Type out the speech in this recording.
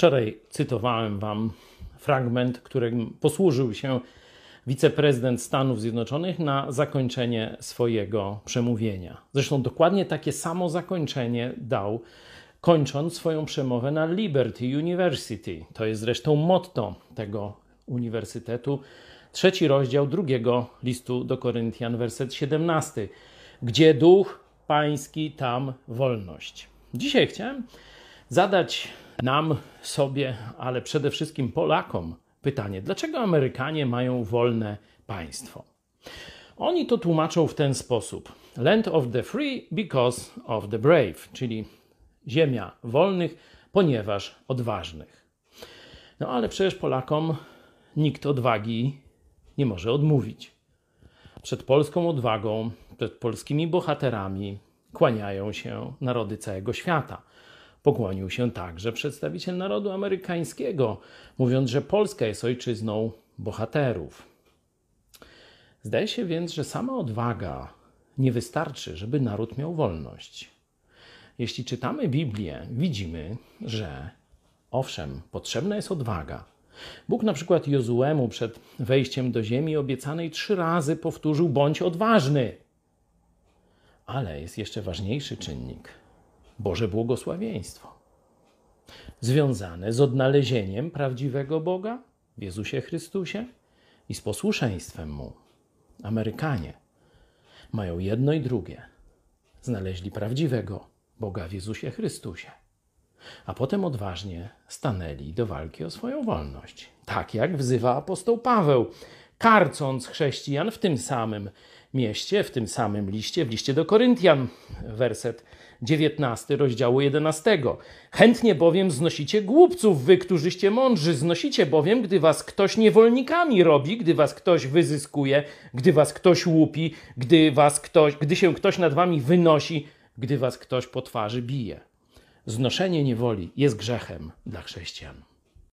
Wczoraj cytowałem Wam fragment, którym posłużył się wiceprezydent Stanów Zjednoczonych na zakończenie swojego przemówienia. Zresztą dokładnie takie samo zakończenie dał, kończąc swoją przemowę na Liberty University. To jest zresztą motto tego uniwersytetu. Trzeci rozdział drugiego listu do Koryntian, werset 17. Gdzie duch pański, tam wolność. Dzisiaj chciałem zadać nam, sobie, ale przede wszystkim Polakom pytanie: dlaczego Amerykanie mają wolne państwo? Oni to tłumaczą w ten sposób: Land of the free because of the brave, czyli ziemia wolnych, ponieważ odważnych. No ale przecież Polakom nikt odwagi nie może odmówić. Przed polską odwagą, przed polskimi bohaterami kłaniają się narody całego świata. Pokłonił się także przedstawiciel narodu amerykańskiego, mówiąc, że Polska jest ojczyzną bohaterów. Zdaje się więc, że sama odwaga nie wystarczy, żeby naród miał wolność. Jeśli czytamy Biblię, widzimy, że owszem, potrzebna jest odwaga. Bóg na przykład Jozuemu przed wejściem do ziemi obiecanej trzy razy powtórzył: bądź odważny. Ale jest jeszcze ważniejszy czynnik Boże błogosławieństwo związane z odnalezieniem prawdziwego Boga w Jezusie Chrystusie i z posłuszeństwem Mu. Amerykanie mają jedno i drugie. Znaleźli prawdziwego Boga w Jezusie Chrystusie, a potem odważnie stanęli do walki o swoją wolność. Tak jak wzywa apostoł Paweł, karcąc chrześcijan w tym samym mieście, w tym samym liście, w liście do Koryntian, werset 19 rozdziału 11. Chętnie bowiem znosicie głupców, wy, którzyście mądrzy, znosicie bowiem, gdy was ktoś niewolnikami robi, gdy was ktoś wyzyskuje, gdy was ktoś łupi, gdy, was ktoś, gdy się ktoś nad wami wynosi, gdy was ktoś po twarzy bije. Znoszenie niewoli jest grzechem dla chrześcijan.